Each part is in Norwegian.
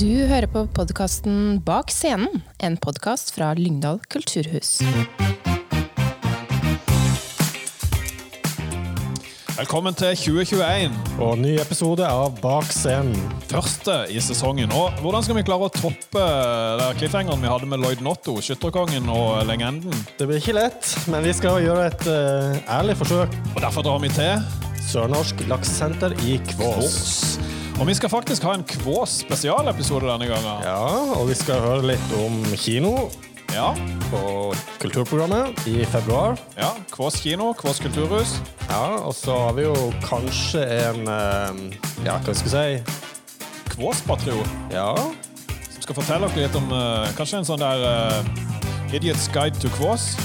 Du hører på podkasten Bak scenen, en podkast fra Lyngdal kulturhus. Velkommen til 2021. Og ny episode av Bak scenen. Første i sesongen. Og hvordan skal vi klare å toppe der cliffhangeren vi hadde med Lloyd Notto, skytterkongen og legenden? Det blir ikke lett, men vi skal gjøre et uh, ærlig forsøk. Og derfor drar vi til Sørnorsk Lakssenter i Kvås. Kvås. Og vi skal faktisk ha en Kvås spesialepisode denne gangen. Ja, og vi skal høre litt om kino Ja. på Kulturprogrammet i februar. ja. Kvås kino, Kvås kulturhus. Ja, og så har vi jo kanskje en eh, Ja, hva skal jeg si? Kvås-patriot. Ja, Som skal fortelle dere litt om uh, kanskje en sånn der uh, Idiot's Guide to Kvås.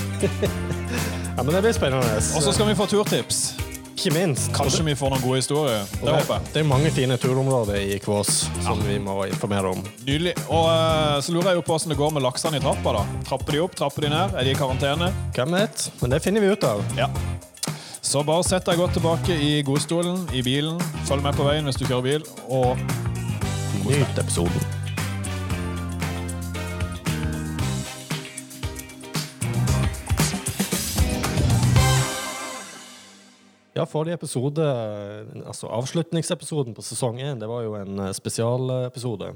ja men det blir spennende. Og så skal vi få turtips. Ikke minst. Kanskje vi får noen gode historier. Det håper jeg. Det er mange fine turområder i Kvås som vi må informere om. Nydelig. Og eh, så lurer jeg jo på hvordan det går med laksene i trappa. da. Trapper de opp, trapper de ned? Er de i karantene? Hvem vet? Men det finner vi ut av. Ja. Så bare sett deg godt tilbake i godstolen, i bilen. Følg med på veien hvis du kjører bil. Og Nyt episoden. Ja, forrige episode, altså avslutningsepisoden på sesong én, det var jo en eh, spesialepisode.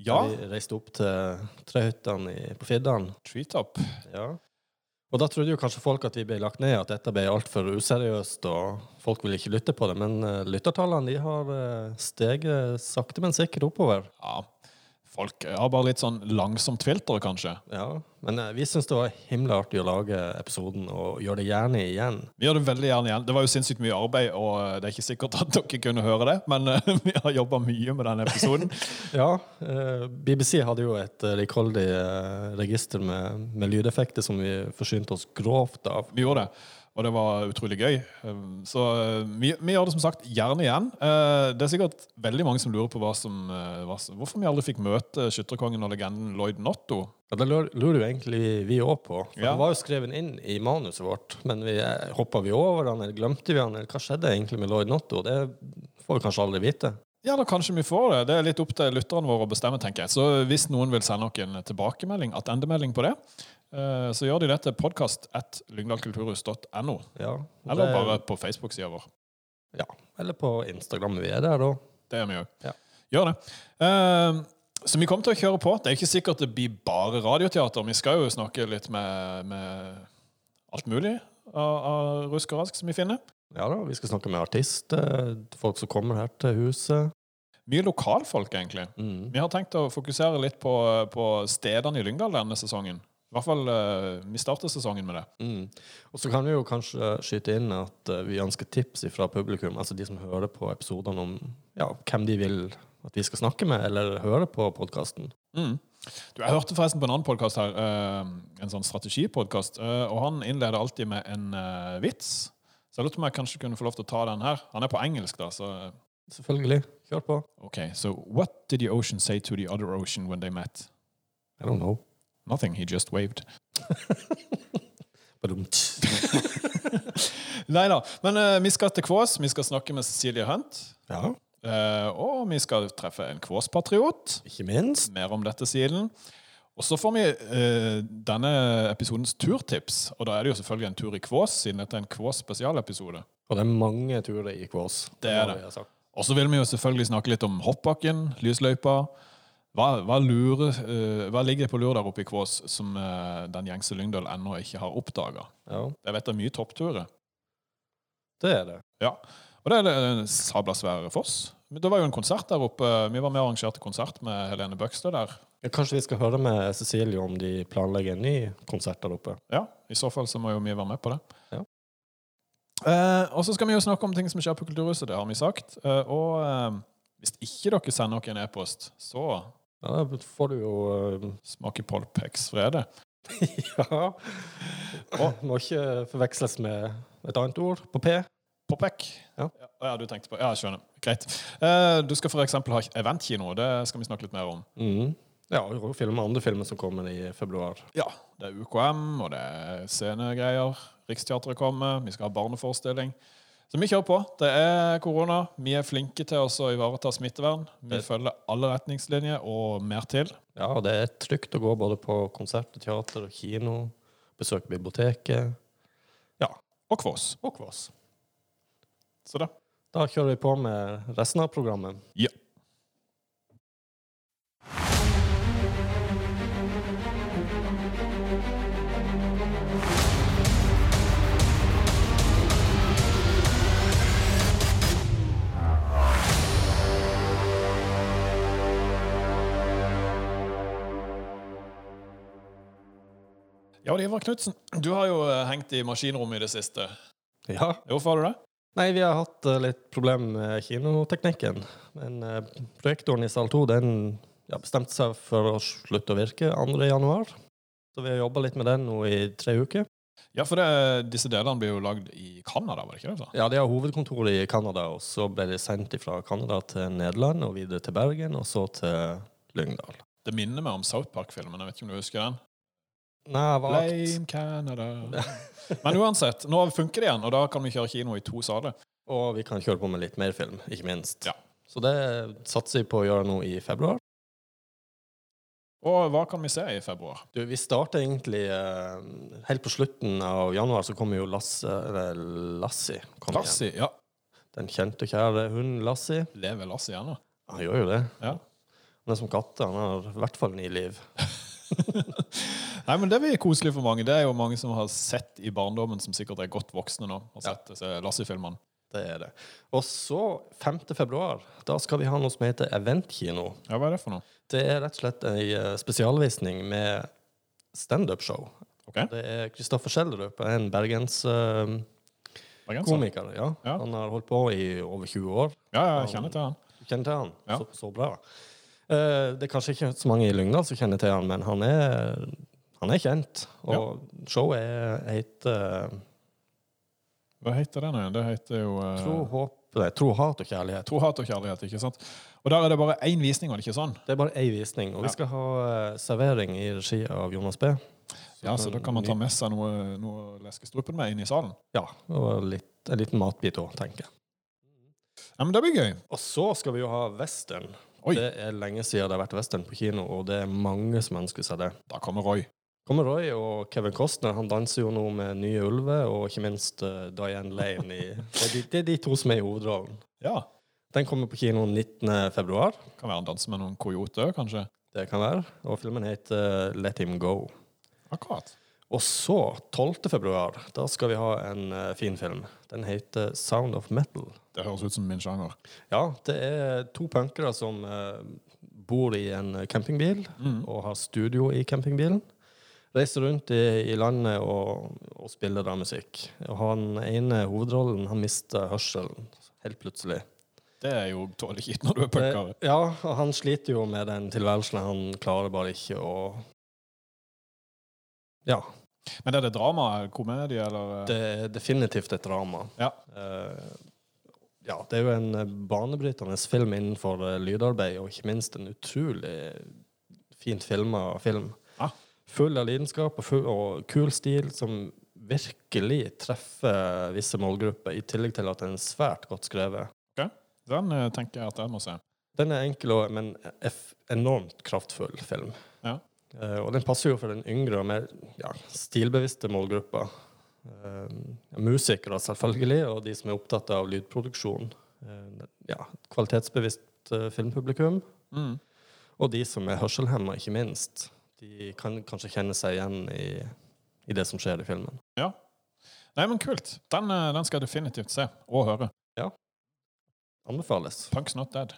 ja, Der vi reiste opp til Trehyttene på Fiddan. treetop. Ja. Og da trodde jo kanskje folk at vi ble lagt ned, at dette ble altfor useriøst, og folk ville ikke lytte på det. Men eh, lyttertallene de har eh, steget sakte, men sikkert oppover. Ja. Folk har bare litt sånn langsomt filter, kanskje. Ja, men eh, vi syns det var himla artig å lage episoden, og gjør det gjerne igjen. Vi gjør det veldig gjerne igjen. Det var jo sinnssykt mye arbeid, og eh, det er ikke sikkert at dere kunne høre det, men eh, vi har jobba mye med den episoden. Ja, BBC hadde jo et rikholdig register med, med lydeffekter som vi forsynte oss grovt av. Vi gjorde det, og det var utrolig gøy. Um, Så uh, vi, vi gjør det som sagt gjerne igjen. Uh, Det er sikkert veldig mange som lurer på hva som, uh, hva, hvorfor vi aldri fikk møte skytterkongen og legenden Lloyd Notto. Ja, Det lurer jo egentlig vi òg på. For Ja. Han var jo skrevet inn i manuset vårt, men vi, hoppa vi over han, eller glemte vi han, eller hva skjedde egentlig med Lloyd Notto? Det får vi kanskje aldri vite. Ja, da kanskje vi får det. Det er litt opp til lytterne våre å bestemme, tenker jeg. Så hvis noen vil sende noen tilbakemelding, attendemelding på det, så gjør de det til podkast at lyngdalkulturhus.no. Ja, Eller bare på Facebook-sida vår. Ja, eller på Instagram. Vi er der da. Det gjør vi òg. Ja. Gjør det. Eh, så vi kommer til å kjøre på. Det er ikke sikkert det blir bare radioteater. Vi skal jo snakke litt med, med alt mulig av, av rusk og rask som vi finner. Ja da, vi skal snakke med artister, folk som kommer her til huset. Mye lokalfolk, egentlig. Mm. Vi har tenkt å fokusere litt på, på stedene i Lyngdal denne sesongen. I hvert fall eh, vi starter sesongen med det. Mm. Og så kan vi jo kanskje skyte inn at eh, vi ønsker tips fra publikum, altså de som hører på episodene om ja, hvem de vil at vi skal snakke med, eller høre på podkasten. Mm. Du, jeg hørte forresten på en annen podkast her, eh, en sånn strategipodkast, og han innleder alltid med en vits. Så jeg lurte på om jeg kanskje kunne få lov til å ta den her. Han er på engelsk, da, så Selvfølgelig. Kjør på. Okay, so what did the ocean say to the other ocean when they met? I don't know. Nothing, he just waved. Nei da. Men uh, vi skal til Kvås. Vi skal snakke med Cecilie Hunt. Ja, Uh, og vi skal treffe en Kvås-patriot. ikke minst. Mer om dette siden. Og så får vi uh, denne episodens turtips. Og da er det jo selvfølgelig en tur i Kvås, siden dette er en Kvås spesialepisode. Og det er mange turer i Kvås. Det er det. Og så vil vi jo selvfølgelig snakke litt om hoppbakken, lysløypa. Hva, hva, lurer, uh, hva ligger på lur der oppe i Kvås som uh, den gjengse Lyngdal ennå ikke har oppdaga? Ja, Jeg vet det er mye toppturer. det er det. Ja. Og det er en sabla svær foss. Det var jo en konsert der oppe. Vi var med og arrangerte konsert med Helene Bøgstø der. Ja, Kanskje vi skal høre med Cecilie om de planlegger en ny konsert der oppe. Ja, I så fall så må jo vi være med på det. Ja. Uh, og så skal vi jo snakke om ting som skjer på Kulturhuset. Det har vi sagt. Eh, og eh, hvis ikke dere sender noen e-post, så Ja, Da får du jo uh, smake Polpex frede. Ja. Og må ikke forveksles med et annet ord på P. Popek. Ja. Ja, du tenkte på Ja, jeg skjønner. Greit. Uh, du skal eksempel ha eventkino. Det skal vi snakke litt mer om. Mm. Ja, og filme andre filmer som kommer i februar. Ja, det er UKM, og det er scenegreier. Riksteatret kommer. Vi skal ha barneforestilling. Så vi kjører på. Det er korona. Vi er flinke til å ivareta smittevern. Vi følger alle retningslinjer og mer til. Ja, og det er trygt å gå både på konsert, teater og kino. Besøke biblioteket. Ja, Og Kvås. og Kvås. Så da. Da kjører vi på med resten av programmet. Ja. Ja, det Ivar Knutsen, du har jo eh, hengt i maskinrommet i det siste. Ja. Hvorfor har du det? Nei, vi har hatt eh, litt problem med kinoteknikken. Men uh, projektoren i sal 2 den ja, bestemte seg for å slutte å virke 2. januar. Så vi har jobba litt med den nå i tre uker. Ja, for det, disse delene blir jo lagd i Canada, var det ikke det? Så? Ja, De har hovedkontor i Canada, og så ble de sendt fra Canada til Nederland og videre til Bergen, og så til Lyngdal. Det minner meg om South Park-filmen. Jeg vet ikke om du husker den? Blame Canada. Men uansett, nå funker det igjen, og da kan vi kjøre kino i to saler. Og vi kan kjøre på med litt mer film, ikke minst. Ja. Så det satser vi på å gjøre nå i februar. Og hva kan vi se i februar? Du, vi starter egentlig eh, Helt på slutten av januar så kommer jo Lasse Eller Lassie. Lassie. Ja, Den kjente og kjære hunden Lassie. lever Lassie ennå? Han gjør jo det. Ja. Han er som katter. Han har i hvert fall ni liv. Nei, men det blir koselig for mange. Det er jo mange som har sett i barndommen, som sikkert er godt voksne nå, og Ja. sett disse Lassie-filmene. Det er det. Og så, 5. februar, da skal vi ha noe som heter Eventkino. Ja, hva er det for noe? Det er rett og slett ei eh, spesialvisning med standup-show. Okay. Det er Kristoffer Schjelderup, en bergens... Uh, komiker, ja. Ja. Han har holdt på i over 20 år. Ja, ja, jeg kjenner til han. Kjenner til han? Ja. Så, så bra. Eh, det er kanskje ikke så mange i Lyngdal som kjenner til han, men han er, han er kjent. Og showet er- heter Hva heter det nå? Det heter jo uh... Tro, håp, nei, tro, hat og kjærlighet. Tro, hat og kjærlighet, ikke sant? Og der er det bare én visning, var det ikke sånn? Det er bare én visning, og Ja. vi skal ha eh, servering i regi av Jonas B. Ja, så da kan man ta med seg noe, noe leskestrupen med inn i salen. Ja, og litt, en liten matbit òg, tenker jeg. Ja, men det blir gøy. Og så skal vi jo ha western. Oi. Det er lenge siden det har vært western på kino, og det er mange som ønsker seg det. Da kommer Roy. Kommer Roy og Kevin Costner. Han danser jo nå med Nye Ulve, og ikke minst uh, Diane Lane. I, det, er de, det er de to som er i hovedrollen. Ja. Den kommer på kino 19. februar. Kan være han danser med noen coyoter, kanskje. Det kan være. Og filmen heter Let Him Go. Akkurat. Og så, 12. februar, da skal vi ha en uh, fin film. Den heter Sound of Metal. Det høres ut som min sjanger. Ja, det er to punkere som eh, bor i en campingbil Mm. og har studio i campingbilen. Reiser rundt i, i landet og, og spiller da musikk. Og han ene hovedrollen, han mister hørselen helt plutselig. Det er jo dårlig kjipt når du er punker. Eh, ja, og han sliter jo med den tilværelsen. Han klarer bare ikke å Ja. Men er det drama, komedie, eller? Det er definitivt et drama. Ja. Eh, ja, det er jo en eh, banebrytende film innenfor eh, lydarbeid, og ikke minst en utrolig fint filma film. Ja. Full av lidenskap og, full, og kul stil som virkelig treffer visse målgrupper, i tillegg til at den er svært godt skrevet. Den eh, tenker jeg at jeg må se. Den er enkel, og, men enormt kraftfull film. Ja. Eh, og den passer jo for den yngre og mer ja, stilbevisste målgruppa. Eh, musikere, selvfølgelig, og de som er opptatt av lydproduksjon. Eh, ja, kvalitetsbevisst eh, filmpublikum. Mm. Og de som er hørselhemma, ikke minst. De kan kanskje kjenne seg igjen i, i det som skjer i filmen. Ja. Nei, men kult. Den, den skal jeg definitivt se og høre. Ja. Anbefales. Punk's not dead.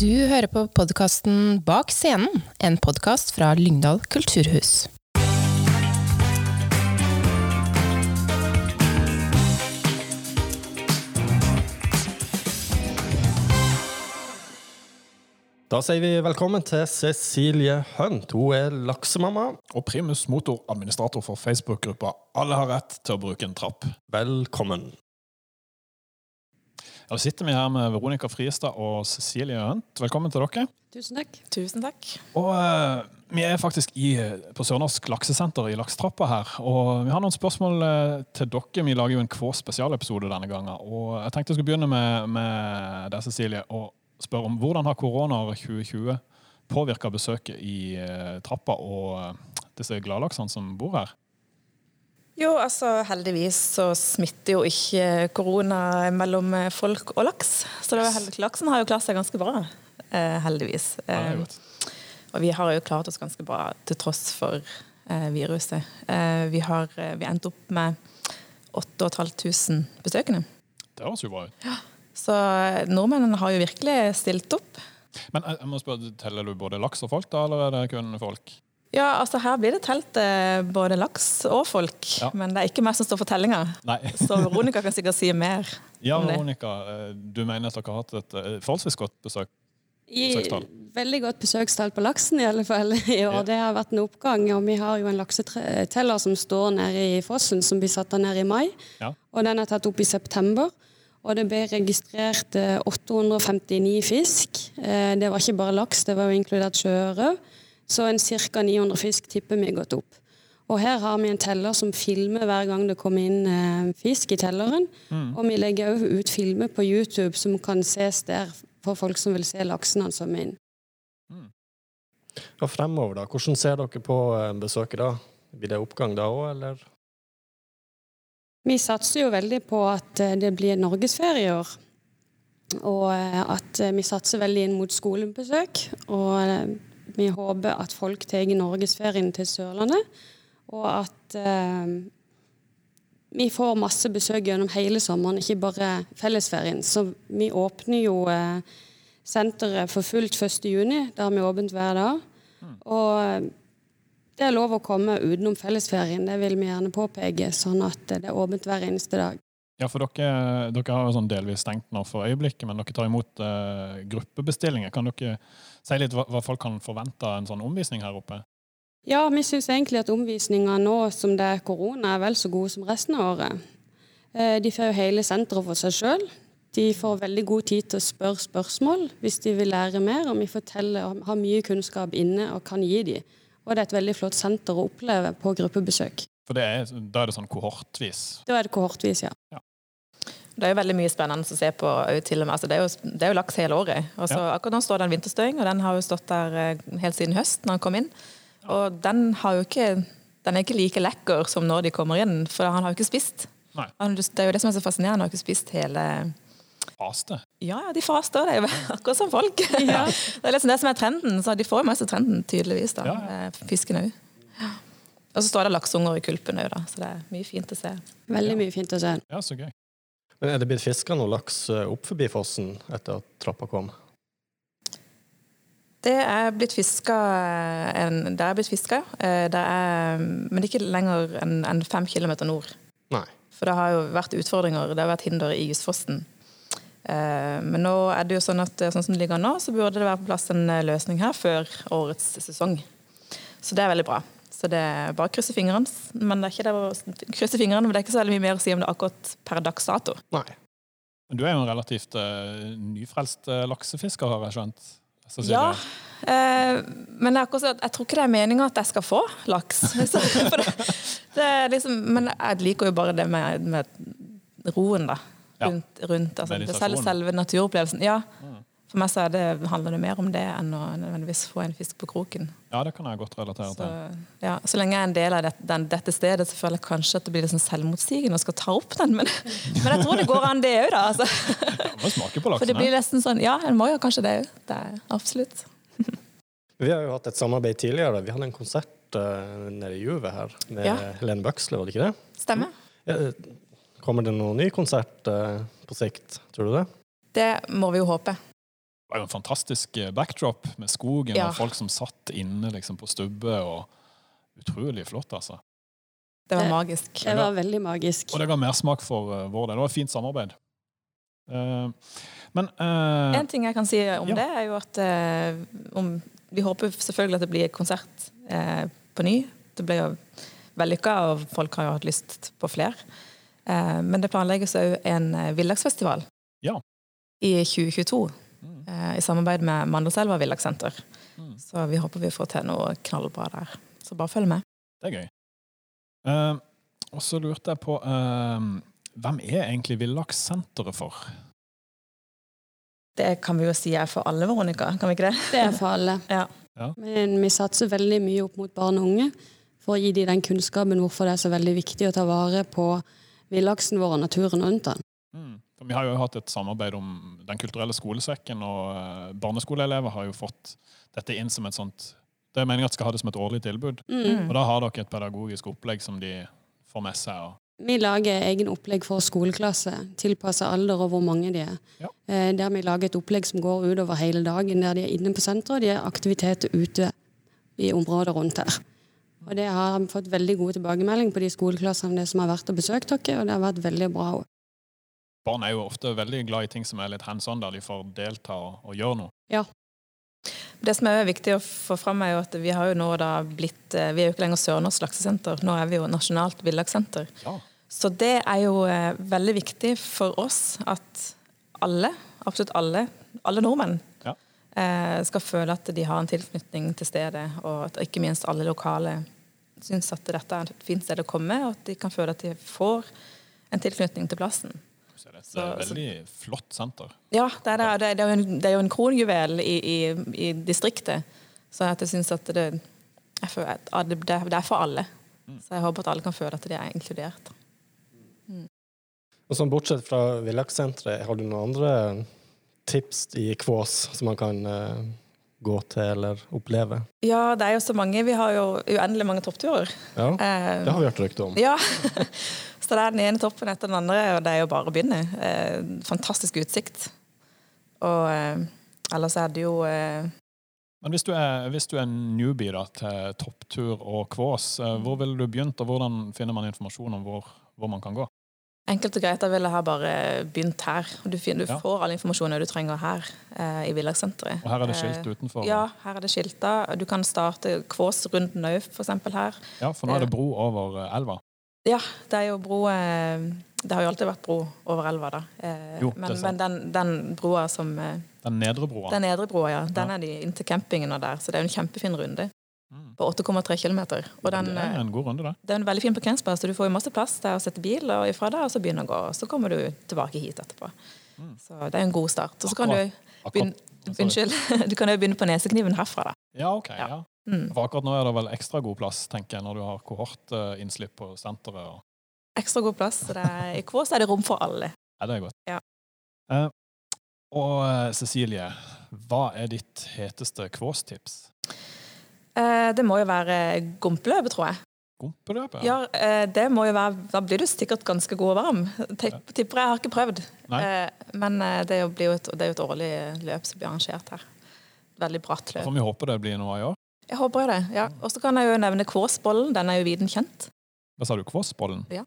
Du hører på podkasten Bak scenen, en podkast fra Lyngdal kulturhus. Da sier vi velkommen til Cecilie Hunt. Hun er laksemamma. Og primus motor, administrator for Facebook-gruppa Alle har rett til å bruke en trapp. Velkommen. Da sitter vi her med Veronica Friestad og Cecilie Hunt. Velkommen til dere. Tusen takk. Tusen takk. Og uh, Vi er faktisk i, på Sørnorsk laksesenter i Laksetrappa her. Og Vi har noen spørsmål eh, til dere. Vi lager jo en Kvå spesialepisode denne gangen. Og Jeg tenkte jeg skulle begynne med, med deg, Cecilie, og spørre om hvordan har koronaåret 2020 påvirka besøket i uh, trappa og eh, disse gladlaksene som bor her? Jo, altså heldigvis så smitter jo ikke korona mellom folk og laks. Så det var heldig. laksen har jo klart seg ganske bra, eh, heldigvis. Ja, Eh, og vi har jo klart oss ganske bra til tross for eh, viruset. Vi har vi endte opp med 8500 besøkende. Det høres jo bra ut. Ja. Så nordmennene har jo virkelig stilt opp. Men jeg må spørre, teller du både laks og folk, da, eller er det kun folk? Ja, altså her blir det telt eh, både laks og folk, Ja. men det er ikke meg som står for tellinga. Så Veronica kan sikkert si mer. Ja, om det. Veronica, eh, du mener at dere har hatt et eh, forholdsvis godt besøk? Besøkstall. veldig godt besøkstall på laksen i alle fall i år. Ja. Det har vært en oppgang, og vi har jo en lakseteller som står nede i fossen, som blir satt ned i mai. Ja. Og den er tatt opp i september. Og det ble registrert eh, 859 fisk. Det var ikke bare laks, det var jo inkludert sjøørret. Så en ca. 900 fisk tipper vi gått opp. Og her har vi en teller som filmer hver gang det kommer inn eh, fisk i telleren. Og vi legger òg ut filmer på YouTube som kan ses der for folk som vil se laksene som svømmer inn. Og fremover, da? Hvordan ser dere på eh, besøket da? Blir det oppgang da òg, eller? Vi satser jo veldig på at eh, det blir norgesferie i år. Og eh, at vi satser veldig inn mot skolebesøk. Og vi håper at folk tar norgesferien til Sørlandet. Og at eh, vi får masse besøk gjennom hele sommeren, ikke bare fellesferien. Så vi åpner jo eh, senteret for fullt 1.6. Da har vi åpent hver dag. Og eh, det er lov å komme utenom fellesferien, det vil vi gjerne påpeke, sånn at det er åpent hver eneste dag. Ja, for dere, dere har jo sånn delvis stengt nå for øyeblikket, men dere tar imot eh, gruppebestillinger. Kan dere si litt hva, hva folk kan forvente av en sånn omvisning her oppe? Ja, vi syns egentlig at omvisninga nå som det er korona, er vel så gode som resten av året. Eh, De får jo hele senteret for seg sjøl. De får veldig god tid til å spørre spørsmål hvis de vil lære mer, og vi forteller og har mye kunnskap inne og kan gi dem. Og det er et veldig flott senter å oppleve på gruppebesøk. For det er, da er det sånn kohortvis. Da er det kohortvis, ja. Det er jo veldig mye spennende å se på. til og med. Altså, det, er jo, det er jo laks hele året. Og så Akkurat nå står det en vinterstøing, og den har jo stått der eh, helt siden høst. når han kom inn. Og den, har jo ikke, den er ikke like lekker som når de kommer inn, for han har jo ikke spist. Nei. Han, det er jo det som er så fascinerende, han har ikke spist hele Faste. Ja, ja, de faster. Det er jo akkurat som folk. Ja. det er liksom det som er trenden. Så de får jo mest av trenden, tydeligvis. da, Ja, ja. eh, Fisken òg. Og så står det laksunger i kulpen òg, da. Så det er mye fint å se. Veldig mye fint å se. Ja, så gøy. Men er det blitt fiska noe laks eh, opp forbi fossen etter at trappa kom? Det er blitt fiska Det er blitt fiska, eh, det men ikke lenger enn en fem kilometer nord. Nei. For det har jo vært utfordringer, det har vært hinder i Jusfossen. Eh, Men nå er det jo sånn at sånn som det ligger nå, så burde det være på plass en løsning her før årets sesong. Så det er veldig bra. Så det er bare å krysse fingrene. Men det er ikke det å krysse fingrene, men det er ikke så veldig mye mer å si om det akkurat per dags dato. Nei. Men Du er jo en relativt uh, nyfrelst uh, laksefisker, har jeg skjønt. Ja, eh, men det er akkurat, sånn at jeg tror ikke det er meninga at jeg skal få laks. Så, for det, det er liksom, men jeg liker jo bare det med, med roen, da. Rundt, rundt altså, det selve, selve naturopplevelsen. Ja. For meg så er det, handler det mer om det enn å nødvendigvis få en fisk på kroken. ja, det kan jeg godt relatere Så, til. ja, så lenge jeg er en del av det, den, dette stedet, så føler jeg kanskje at det blir litt sånn selvmotsigende å skal ta opp den. Men, men jeg tror det går an, det òg, da. Altså. Ja, må smake på For det blir nesten sånn Ja, en må jo kanskje det òg. Det absolutt. Vi har jo hatt et samarbeid tidligere. Vi hadde en konsert uh, nede i Juve her med Ja. Helene Bøksle, var det ikke det? Stemmer. Kommer det noen ny konsert uh, på sikt, tror du det? Det må vi jo håpe. Det var jo en fantastisk eh, backdrop med skogen Ja. og folk som satt inne liksom, på stubbe. og Utrolig flott, altså. Det var magisk. Det var veldig magisk. Og det ga mersmak for uh, vår del. Det var et fint samarbeid. Uh, men uh, En ting jeg kan si om Ja. det, er jo at om, vi håper selvfølgelig at det blir konsert eh, på ny. Det blir jo vellykka, og folk har jo hatt lyst på flere. Eh, men det planlegges òg en villaksfestival. Ja. i 2022. eh, I samarbeid med Mandelselva villakssenter. Mm. Så vi håper vi får til noe knallbra der. Så bare følg med. Det er gøy. Uh, og så lurte jeg på uh, Hvem er egentlig Villakssenteret for? Det kan vi jo si er for alle, Veronica. Kan vi ikke det? Det er for alle. Ja. Men vi satser veldig mye opp mot barn og unge for å gi dem den kunnskapen hvorfor det er så veldig viktig å ta vare på villaksen vår og naturen rundt den. Mm. For vi har jo hatt et samarbeid om Den kulturelle skolesekken, og eh, barneskoleelever har jo fått dette inn som et sånt Det er meningen at de skal ha det som et årlig tilbud. Mm. Og da har dere et pedagogisk opplegg som de får med seg. Vi lager egen opplegg for skoleklasse, tilpasset alder og hvor mange de er. Ja. Eh, Der vi lager et opplegg som går utover hele dagen, der de er inne på senteret, og de har aktiviteter ute i området rundt her. Og det har fått veldig gode tilbakemeldinger på de skoleklassene som har vært og besøkt dere, og det har vært veldig bra. Barn er jo ofte veldig glad i ting som er litt hands on, der de får delta og, og gjøre noe. Ja. Det som er viktig å få fram, er jo at vi har jo nå da blitt eh, Vi er jo ikke lenger Sørnorsk laksesenter, nå er vi jo Nasjonalt villakssenter. Ja. Så det er jo eh, veldig viktig for oss at alle, absolutt alle, alle nordmenn, Ja. eh, skal føle at de har en tilknytning til stedet, og at ikke minst alle lokale syns at dette er et fint sted å komme, og at de kan føle at de får en tilknytning til plassen. Så det er et Så- eh, veldig flott senter. Ja, det er, det. Det er, jo, en, det er jo en kronjuvel i, i, i distriktet. Så jeg syns at det, jeg føler at at det, det er for alle. Så jeg håper at alle kan føle at de er inkludert. Og sånn Bortsett fra Villakssenteret, har du noen andre tips i Kvås som man kan uh, gå til eller oppleve? Ja, det er jo så mange. Vi har jo uendelig mange toppturer. Ja, Eh, det har vi hørt rykte om. Ja. Så det er den ene toppen etter den andre, og det er jo bare å begynne. Eh, fantastisk utsikt. Og eh, ellers er det jo eh, Men hvis du er, hvis du er newbie da, til topptur og Kvås, eh, hvor ville du begynt, og hvordan finner man informasjon om hvor, hvor man kan gå? Enkelt og greit, da ville jeg bare begynt her. Du, finner, du Ja. får all informasjonen du trenger her eh, i Villagssenteret. Og her er det skilt utenfor. Ja, her er det skilta. Du kan starte Kvåsrunden òg, eksempel her. Ja, for nå er det bro over eh, elva. Ja, det er jo bro eh, Det har jo alltid vært bro over elva, da. Eh, Jo, men men den, den broa som eh, Den nedre broa. Den nedre broa, ja. Den Ja. er de inntil campingen og der. Så det er jo en kjempefin runde. Mm. På 8,3 km. Og den, det er en god runde, da. det er en veldig fin parkeringsplass, så du får jo masse plass der å sette bil og ifra der, og så begynne å gå. Og så kommer du tilbake hit etterpå. Mm. Så det er en god start. Og så kan du begynne Unnskyld. Du kan jo begynne på nesekniven herfra, da. Ja, ok. Ja. Mm. For akkurat nå er det vel ekstra god plass, tenker jeg, når du har kohortinnslipp på senteret. Og... Ekstra god plass. Så det er, I Kvås er det rom for alle. Ja, det er godt. Ja. Eh, og eh, Cecilie, hva er ditt heteste Kvås-tips? Eh, det må jo være gompeløpet, tror jeg. Gompeløpet? Ja, eh, det må jo være Da blir du sikkert ganske god og varm. Tipper jeg. Har ikke prøvd. Eh, Men eh, det jo- et, det er jo et årlig løp som blir arrangert her. Veldig bratt løp. får vi håpe det blir noe i år. Jeg håper jo det. ja. Og så kan jeg jo nevne Kvåsbollen. Den er jo viden kjent. Hva sa du? Kvåsbollen? Ja.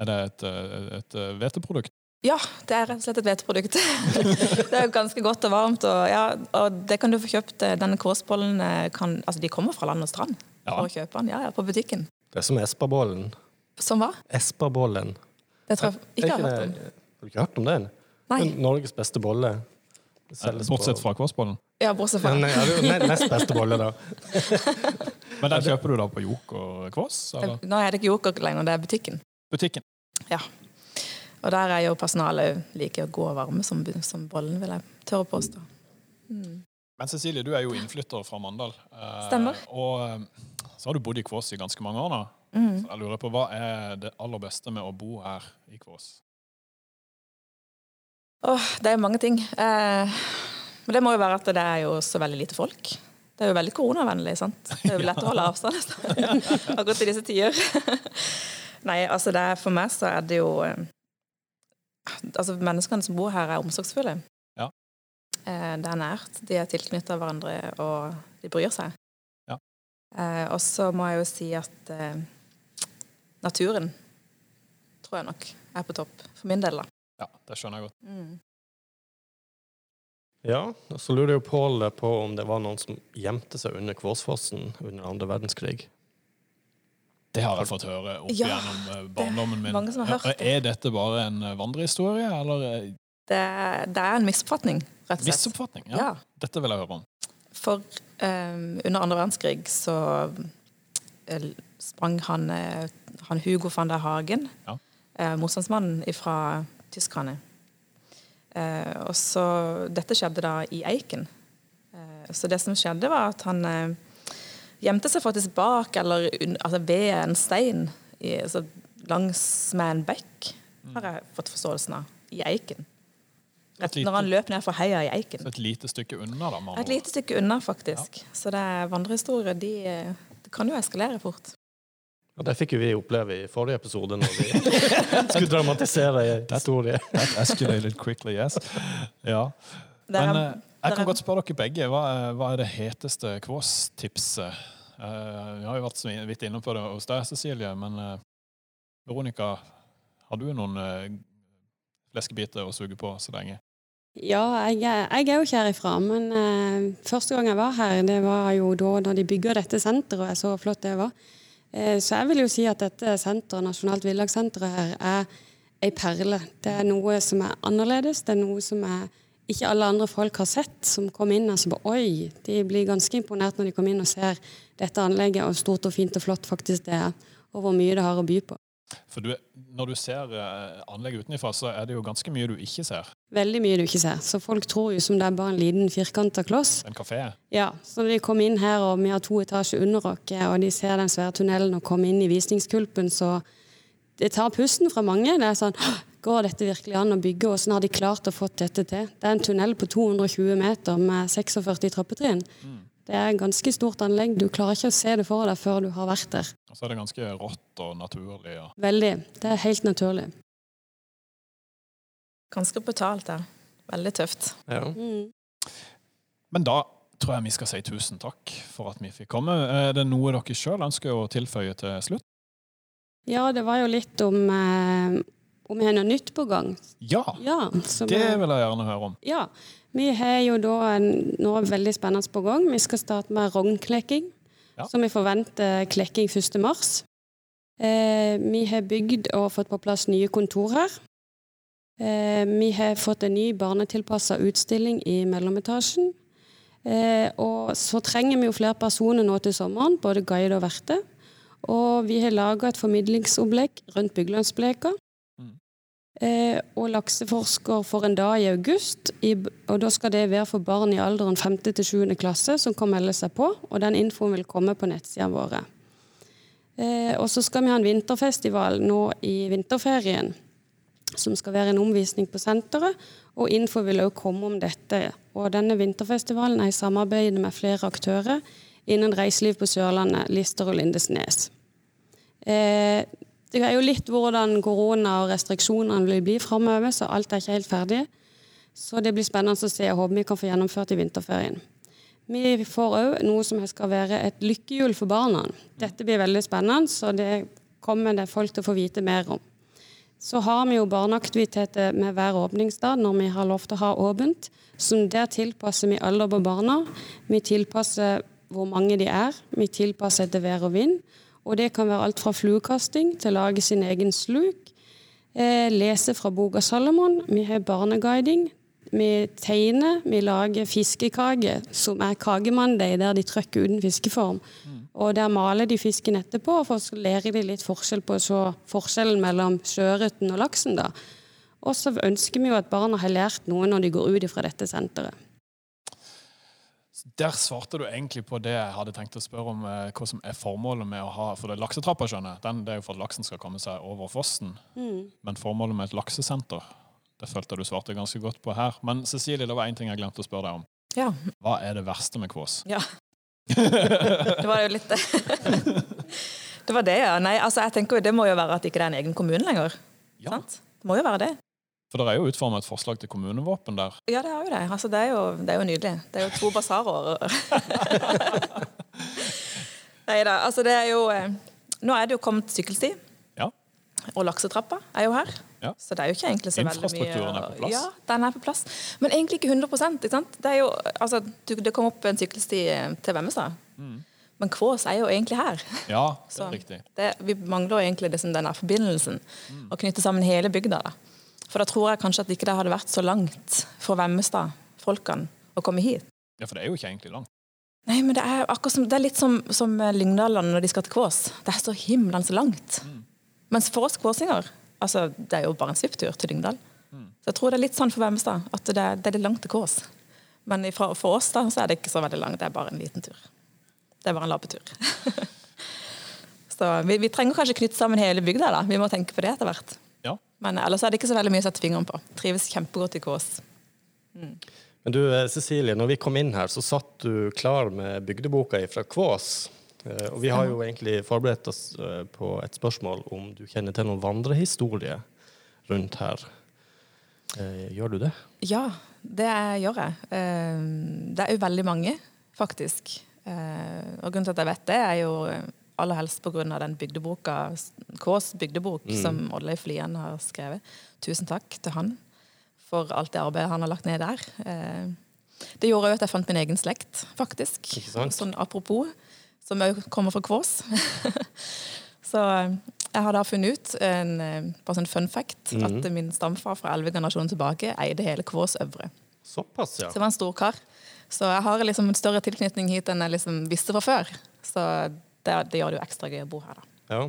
Er det et, eh, et eh, hveteprodukt? Ja, det er rett og slett et hveteprodukt. det er jo ganske godt og varmt. Og, ja, og det kan du få kjøpt. eh, Denne Kvåsbollen eh, kan Altså, de kommer fra land og strand Ja. for å kjøpe den. Ja, ja, på butikken. Det er som Esperbollen. Som hva? Esperbollen. Det tror jeg ikke jeg har hørt om. Har du ikke hørt om den? Nei. Norges beste bolle. Bortsett fra Kvåsbollen? Ja, bortsett fra Ja, nei, det er jo ne- nest beste bolle, da. Men den kjøper du da på Jok og Kvås? Eller? Nå er det ikke Joker lenger, det er butikken. Butikken? Ja. Og der er jo personalet like gode og varme som, som bollen, vil jeg tørre å påstå. Mm. Men Cecilie, du er jo innflytter fra Mandal. eh, Stemmer. Og eh, så har du bodd i Kvås i ganske mange år nå. Mm. Så jeg lurer på, Hva er det aller beste med å bo her i Kvås? Åh, det er mange ting. Eh, men det må jo være at det er jo så veldig lite folk. Det er jo veldig koronavennlig, sant. Det er jo lett å holde avstand akkurat i disse tider. Nei, altså det er, for meg så er det jo eh, Altså menneskene som bor her, er omsorgsfulle. Ja. Eh, det er nært. De er tilknyttet hverandre, og de bryr seg. Ja. Eh, og så må jeg jo si at naturen tror jeg nok er på topp. For min del, da. Ja, det skjønner jeg godt. Mm. Ja, og så lurer jo Pål på om det var noen som gjemte seg under Kvåsfossen under andre verdenskrig. Det har jeg fått høre opp Ja, gjennom eh, barndommen min. mange som har hørt det. Er dette bare en eh, vandrehistorie, eller eh, Det, det er en misoppfatning, rett og slett. Misoppfatning? Ja. Ja. Dette vil jeg høre om. For um, under andre verdenskrig så sprang han, han Hugo van der Hagen, Ja. eh, motstandsmannen fra tyskerne. Eh, og så Dette skjedde da i Eiken. Eh, så det som skjedde, var at han eh, gjemte seg faktisk bak, eller altså ved en stein i, altså, langs med en bekk, har jeg fått forståelsen av, i Eiken. Rett lite- når han løp ned fra heia i Eiken. Så et lite stykke unna, da. Et lite stykke unna, faktisk. Så det er vandrehistorier, de det kan jo eskalere fort. Og det fikk jo vi oppleve i forrige episode, når vi skulle dramatisere en historie. ord. That escalated quickly, yes. Ja. Er- Men eh, jeg kan er- godt spørre dere begge. Hva er, hva er det heteste Kvås-tipset? Eh, vi har jo vært så vidt inne på det hos deg, Cecilie, men eh, Veronica, har du noen uh, fleskebiter å suge på så lenge? Ja, jeg, jeg er jo ikke herifra, men eh, første gang jeg var her, det var jo da når de bygger dette senteret, og jeg så flott det var. Eh, så jeg vil jo si at dette senteret, Nasjonalt villagssenteret her, er ei perle. Det er noe som er annerledes, det er noe som er ikke alle andre folk har sett, som kom inn og så bare Oi! De blir ganske imponert når de kommer inn og ser dette anlegget, og stort og fint og flott faktisk det er, og hvor mye det har å by på. For du, når du ser eh, anlegget utenfra, så er det jo ganske mye du ikke ser. Veldig mye du ikke ser. Så folk tror jo som det er bare en liten firkanta kloss. En kafé. Ja, så når de kom inn her, og vi har to etasjer under oss, og de ser den svære tunnelen og kommer inn i visningskulpen, så det tar pusten fra mange. Det er sånn Går dette virkelig an å bygge? Hvordan har de klart å få dette til? Det er en tunnel på 220 meter med 46 trappetrinn. Det er et ganske stort anlegg. Du klarer ikke å se det for deg før du har vært der. Og så er det ganske rått og naturlig. Ja. Veldig. Det er helt naturlig. Ganske brutalt, ja. Veldig tøft. Ja. Mm. Men da tror jeg vi skal si tusen takk for at vi fikk komme. Er det noe dere sjøl ønsker å tilføye til slutt? Ja, det var jo litt om eh, om vi har noe nytt på gang. Ja! Ja, Det vi- vil jeg gjerne høre om. Ja, vi har jo da en, noe veldig spennende på gang. Vi skal starte med rognklekking, Ja. så vi forventer klekking 1. mars. Eh, vi har bygd og fått på plass nye kontorer. Eh, vi har fått en ny barnetilpassa utstilling i mellometasjen. Eh, og så trenger vi jo flere personer nå til sommeren, både guide og verte. Og vi har laga et formidlingsopplegg rundt Byglandsbleka. Eh, og lakseforsker for en dag i august. Og Da skal det være for barn i alderen 5. til 7. klasse som kan melde seg på. og Den infoen vil komme på nettsidene våre. Eh, og så skal vi ha en vinterfestival nå i vinterferien. Som skal være en omvisning på senteret. Og info vil også komme om dette. Og Denne vinterfestivalen er i samarbeid med flere aktører innen reiseliv på Sørlandet, Lister og Lindesnes. Eh, det er jo litt hvordan korona og restriksjonene vil bli framover, så alt er ikke helt ferdig. Så det blir spennende å se. Jeg håper vi kan få gjennomført i vinterferien. Vi får òg noe som skal være et lykkehjul for barna. Dette blir veldig spennende, så det kommer det folk til å få vite mer om. Så har vi jo barneaktiviteter med hver åpningsdag når vi har lov til å ha åpent. Så der tilpasser vi alder på barna. Vi tilpasser hvor mange de er. Vi tilpasser etter vær og vind. Og det kan være alt fra fluekasting til å lage sin egen sluk. Eh, lese fra boka Salomon. Vi har barneguiding. Vi tegner. Vi lager fiskekake, som er kakemandag, der de trykker uten fiskeform. Og der maler de fisken etterpå, og så lærer de litt forskjell på så forskjellen mellom sjøørreten og laksen. da. Og så ønsker vi jo at barna har lært noe når de går ut fra dette senteret. Der svarte du egentlig på det jeg hadde tenkt å spørre om eh, hva som er formålet med å ha For det er laksetrappa, skjønner jeg. Den, det er jo for at laksen skal komme seg over fossen. Men formålet med et laksesenter, det følte jeg du svarte ganske godt på her. Men Cecilie, det var én ting jeg glemte å spørre deg om. Ja. Hva er det verste med Kvås? ja. Det var jo litt det. Det var det, ja. Nei, altså jeg tenker jo Det må jo være at ikke det er en egen kommune lenger. Ja. Sant? Det må jo være det. For det er jo utformet et forslag til kommunevåpen der. Ja, det er jo det. Altså, det, er jo, det er jo nydelig. Det er jo to basarer. Nei da. Altså, det er jo eh, Nå er det jo kommet sykkelsti, Ja. og laksetrappa er jo her. Ja. Så det er jo ikke egentlig så veldig mye Infrastrukturen er på plass. Ja, den er på plass. Men egentlig ikke 100 ikke sant? Det er jo, altså, det kom opp en sykkelsti til Vemmestad. Men Kvås er jo egentlig her. Ja, Mm. det Så er riktig. det, vi mangler jo egentlig liksom denne forbindelsen. Mm. Å knytte sammen hele bygda. da. For da tror jeg kanskje at ikke det hadde vært så langt for Vemmestad-folkene å komme hit. Ja, for det er jo ikke egentlig langt. Nei, men det er som, det er litt som, som Lyngdalene når de skal til Kvås. Det er så himlende langt. Mens for oss kvåsinger, altså det er jo bare en svipptur til Lyngdal. Så jeg tror det er litt sånn for Vemmestad, at det, det er litt langt til Kvås. Men for, for oss da, så er det ikke så veldig langt, det er bare en liten tur. Det er bare en labbetur. så vi, vi, trenger kanskje knytte sammen hele bygda, da. Vi må tenke på det etter hvert. Ja. Men ellers er det ikke så veldig mye å sette fingeren på. Trives kjempegodt i Kvås. Mm. Men du Cecilie, når vi kom inn her, så satt du klar med bygdeboka fra Kvås. Eh, og vi har jo egentlig forberedt oss eh, på et spørsmål om du kjenner til noen vandrehistorie rundt her. Eh, gjør du det? Ja, det gjør jeg. Det er jo veldig mange, faktisk. Og grunnen til at jeg vet det, er jo aller helst pga. den bygdeboka, Kås bygdebok, mm. som Oddleif Lien har skrevet. Tusen takk til han for alt det arbeidet han har lagt ned der. Det gjorde òg at jeg fant min egen slekt, faktisk. Sånn apropos som òg kommer fra Kvås. så eh, jeg har da funnet ut en eh, bare sånn fun fact mm -hmm. at min stamfar fra elleve generasjoner tilbake eide hele Kvås øvre. Såpass, ja. Så det var en stor kar. Så jeg har liksom en større tilknytning hit enn jeg liksom visste fra før. Så det, det gjør det jo ekstra gøy å bo her, da. Ja.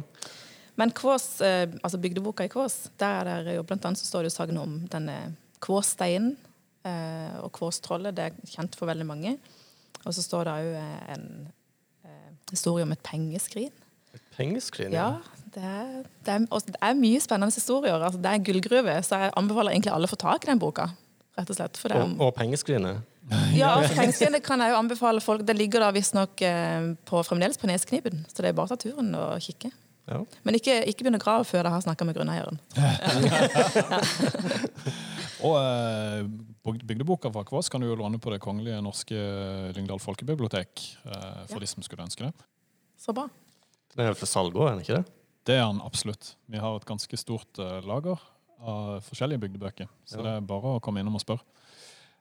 Men Kvås, eh, altså bygdeboka i Kvås, der er det jo blant annet så står det jo sagnet om denne Kvåssteinen og Kvåstrollet. Det er kjent for veldig mange. Og så står det òg en historie om et pengeskrin. Et pengeskrin, ja. Det er, det, er, det er, mye spennende historier. Altså, det er en gullgruve, så jeg anbefaler egentlig alle å få tak i den boka. rett Og slett. og, og pengeskrinet? Ja, pengeskrinet kan jeg jo anbefale folk. Det ligger da visstnok eh, fremdeles på Nesknipen, så det er bare å ta turen og kikke. Ja. Men ikke, ikke begynne å grave før dere har snakka med grunneieren. og eh, bygdeboka fra Kvås kan du jo låne på Det kongelige norske Lyngdal folkebibliotek. Eh, for ja. de som skulle ønske det. Så bra. Den er vel for salg òg, er den ikke det? Det er den absolutt. Vi har et ganske stort uh, lager av forskjellige bygdebøker. Så ja. det er bare å komme innom og spørre.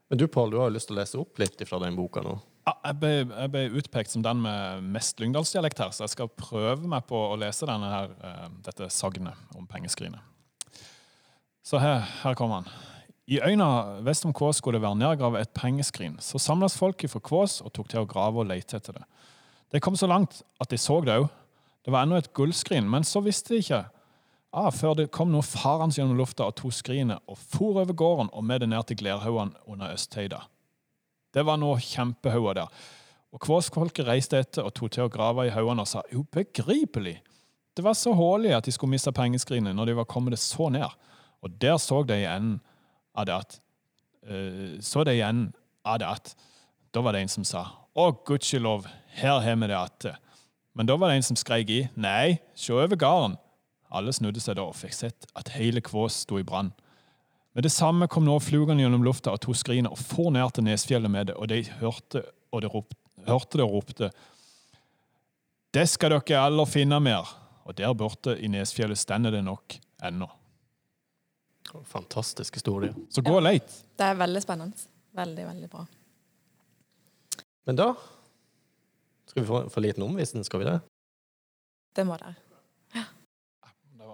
Men du Pål, du har jo lyst til å lese opp litt fra den boka nå? Ja, jeg ble, jeg ble, utpekt som den med mest lyngdalsdialekt her, så jeg skal prøve meg på å lese her, uh, dette sagnet om pengeskrinet. Så her, her kommer han. I øyna vest om Kvås skulle det være nedgravet et pengeskrin. Så samles folket fra Kvås og tok til å grave og lete etter det. Det kom så langt at de så det òg. Det var ennå et gullskrin, men så visste de ikke ah, før det kom nå farens gjennom lufta og tok skrinet og for over gården og med det ned til Glerhaugen under Østheida. Det var noe kjempehauger der. Og Kvåsfolket reiste etter og tok til å grave i haugene og sa ubegripelig. Det var så hålig at de skulle miste pengeskrinet når de var kommet det så ned. Og der så de i enden av det at uh, Så det igjen av det at Da var det en som sa Å, gudskjelov, her har vi det atte. Men da var det en som skreik i. Nei, se over gården. Alle snudde seg da og fikk sett at hele Kvås sto i brann. Med det samme kom nå flugene gjennom lufta og tok skrinet og for ned til Nesfjellet med det, og de hørte, og de ropte, hørte det og ropte. Det skal dere alle finne mer. Og der borte i Nesfjellet stender det nok ennå. Fantastisk historie. Så gå og leit. Det er veldig spennende. Veldig, veldig bra. Men da skal vi få, få liten omvisning, skal vi det? Det må det.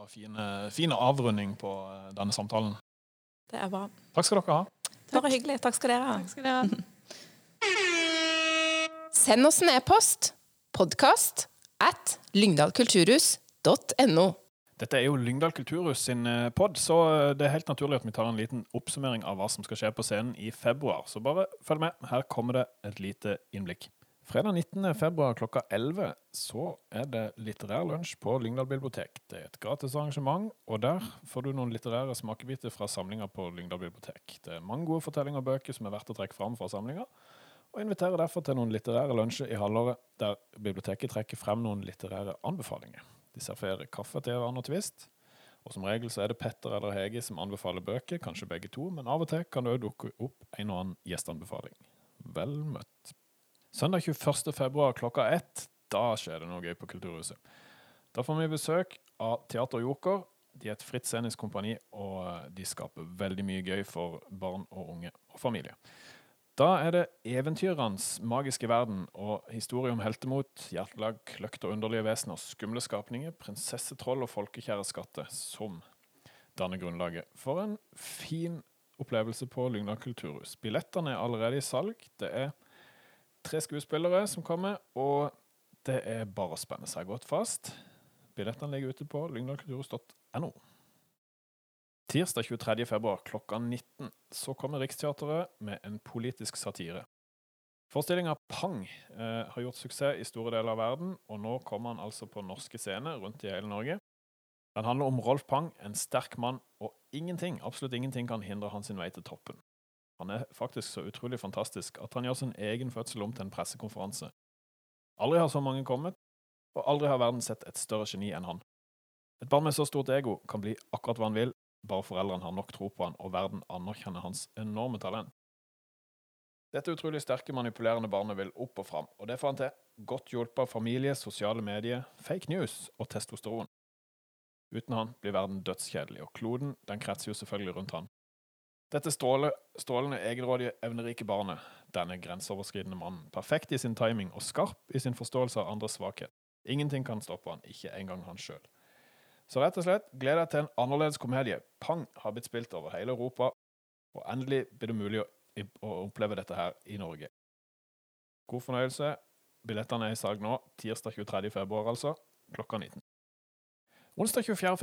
Var fin, fin avrunding på eh, denne samtalen. Det er bra. Takk skal dere ha. Bare hyggelig. Takk skal dere ha. Takk skal dere ha. Send oss en e-post. Podkast at lyngdalkulturhus.no. Dette er jo Lyngdal kulturhus sin eh, pod, så eh, det er helt naturlig at vi tar en liten oppsummering av hva som skal skje på scenen i februar. Så bare følg med. Her kommer det et lite innblikk. Fredag 19. februar klokka 11 så er det litterær lunsj på Lyngdal bibliotek. Det er et gratis arrangement, og der får du noen litterære smakebiter fra samlinga på Lyngdal bibliotek. Det er mange gode fortellinger og bøker som er verdt å trekke fram fra samlinga, og inviterer derfor til noen litterære lunsjer i halvåret der biblioteket trekker frem noen litterære anbefalinger. De serverer kaffe til hverandre og tvist. Og som regel så er det Petter eller Hege som anbefaler bøker, kanskje begge to, men av og til kan det òg dukke opp en og annen gjestanbefaling. Vel møtt. Søndag 21. februar klokka ett, da skjer det noe gøy på Kulturhuset. Da får vi besøk av Teater Joker. De er et fritt scenisk kompani, og de skaper veldig mye gøy for barn og unge og familie. Da er det eventyrenes magiske verden og historie om heltemot, hjertelag, kløkt og underlige vesener, skumle skapninger, prinsessetroll og folkekjære skatter som danner grunnlaget for en fin opplevelse på Lyngdal kulturhus. Billettene er allerede i salg. Det er tre skuespillere som kommer, og det er bare å spenne seg godt fast. Billettene ligger ute på lyngdalkulturhus.no. Tirsdag 23. februar klokka 19 så kommer Riksteatret med en politisk satire. Forestillinga Pang eh, har gjort suksess i store deler av verden, og nå kommer han altså på norske scener rundt i hele Norge. Den handler om Rolf Pang, en sterk mann, og ingenting, absolutt ingenting kan hindre hans vei til toppen. Han er faktisk så utrolig fantastisk at han gjør sin egen fødsel om til en pressekonferanse. Aldri har så mange kommet, og aldri har verden sett et større geni enn han. Et barn med så stort ego kan bli akkurat hva han vil, bare foreldrene har nok tro på han og verden anerkjenner hans enorme talent. Dette utrolig sterke, manipulerende barnet vil opp og fram, og det får han til, godt hjulpet av familie, sosiale medier, fake news og testosteron. Uten han blir verden dødskjedelig, og kloden den kretser jo selvfølgelig rundt han. Dette stråle, strålende, egenrådige, evnerike barnet, denne grenseoverskridende mannen, perfekt i sin timing og skarp i sin forståelse av andres svakhet. Ingenting kan stoppe han, ikke engang han sjøl. Så rett og slett, gled deg til en annerledes komedie. Pang har blitt spilt over hele Europa, og endelig blir det mulig å, å oppleve dette her i Norge. God fornøyelse. Billettene er i salg nå, tirsdag 23. februar altså, klokka 19. Onsdag 24.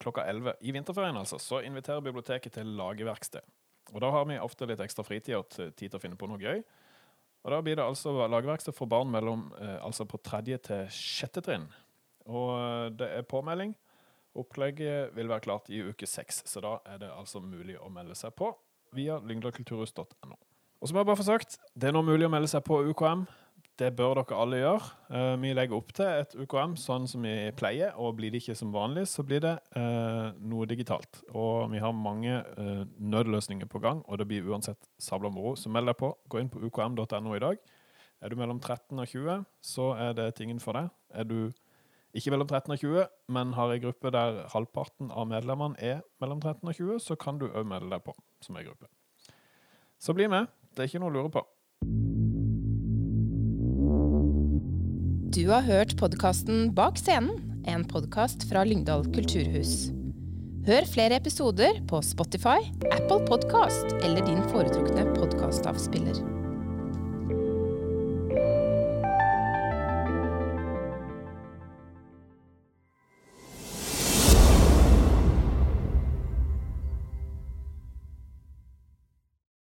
klokka 11, i vinterferien altså, så inviterer biblioteket til lageverksted. Og Da har vi ofte litt ekstra fritid og tid til å finne på noe gøy. Og Da blir det altså lageverksted for barn mellom, eh, altså på tredje til sjette trinn. Og eh, det er påmelding. Opplegget vil være klart i uke seks, så da er det altså mulig å melde seg på via lyngdalkulturhus.no. Og som jeg bare forsøkt, det er nå mulig å melde seg på UKM. Det bør dere alle gjøre. Eh, vi legger opp til et UKM sånn som vi pleier, og blir det ikke som vanlig, så blir det eh, noe digitalt. Og vi har mange eh, nødløsninger på gang, og det blir uansett sabla moro. Så meld deg på. Gå inn på ukm.no i dag. Er du mellom 13 og 20, så er det tingen for deg. Er du ikke mellom 13 og 20, men har ei gruppe der halvparten av medlemmene er mellom 13 og 20, så kan du òg melde deg på som ei gruppe. Så bli med. Det er ikke noe å lure på. Du har hørt podkasten Bak scenen, en podkast fra Lyngdal kulturhus. Hør flere episoder på Spotify, Apple Podkast eller din foretrukne podkastavspiller.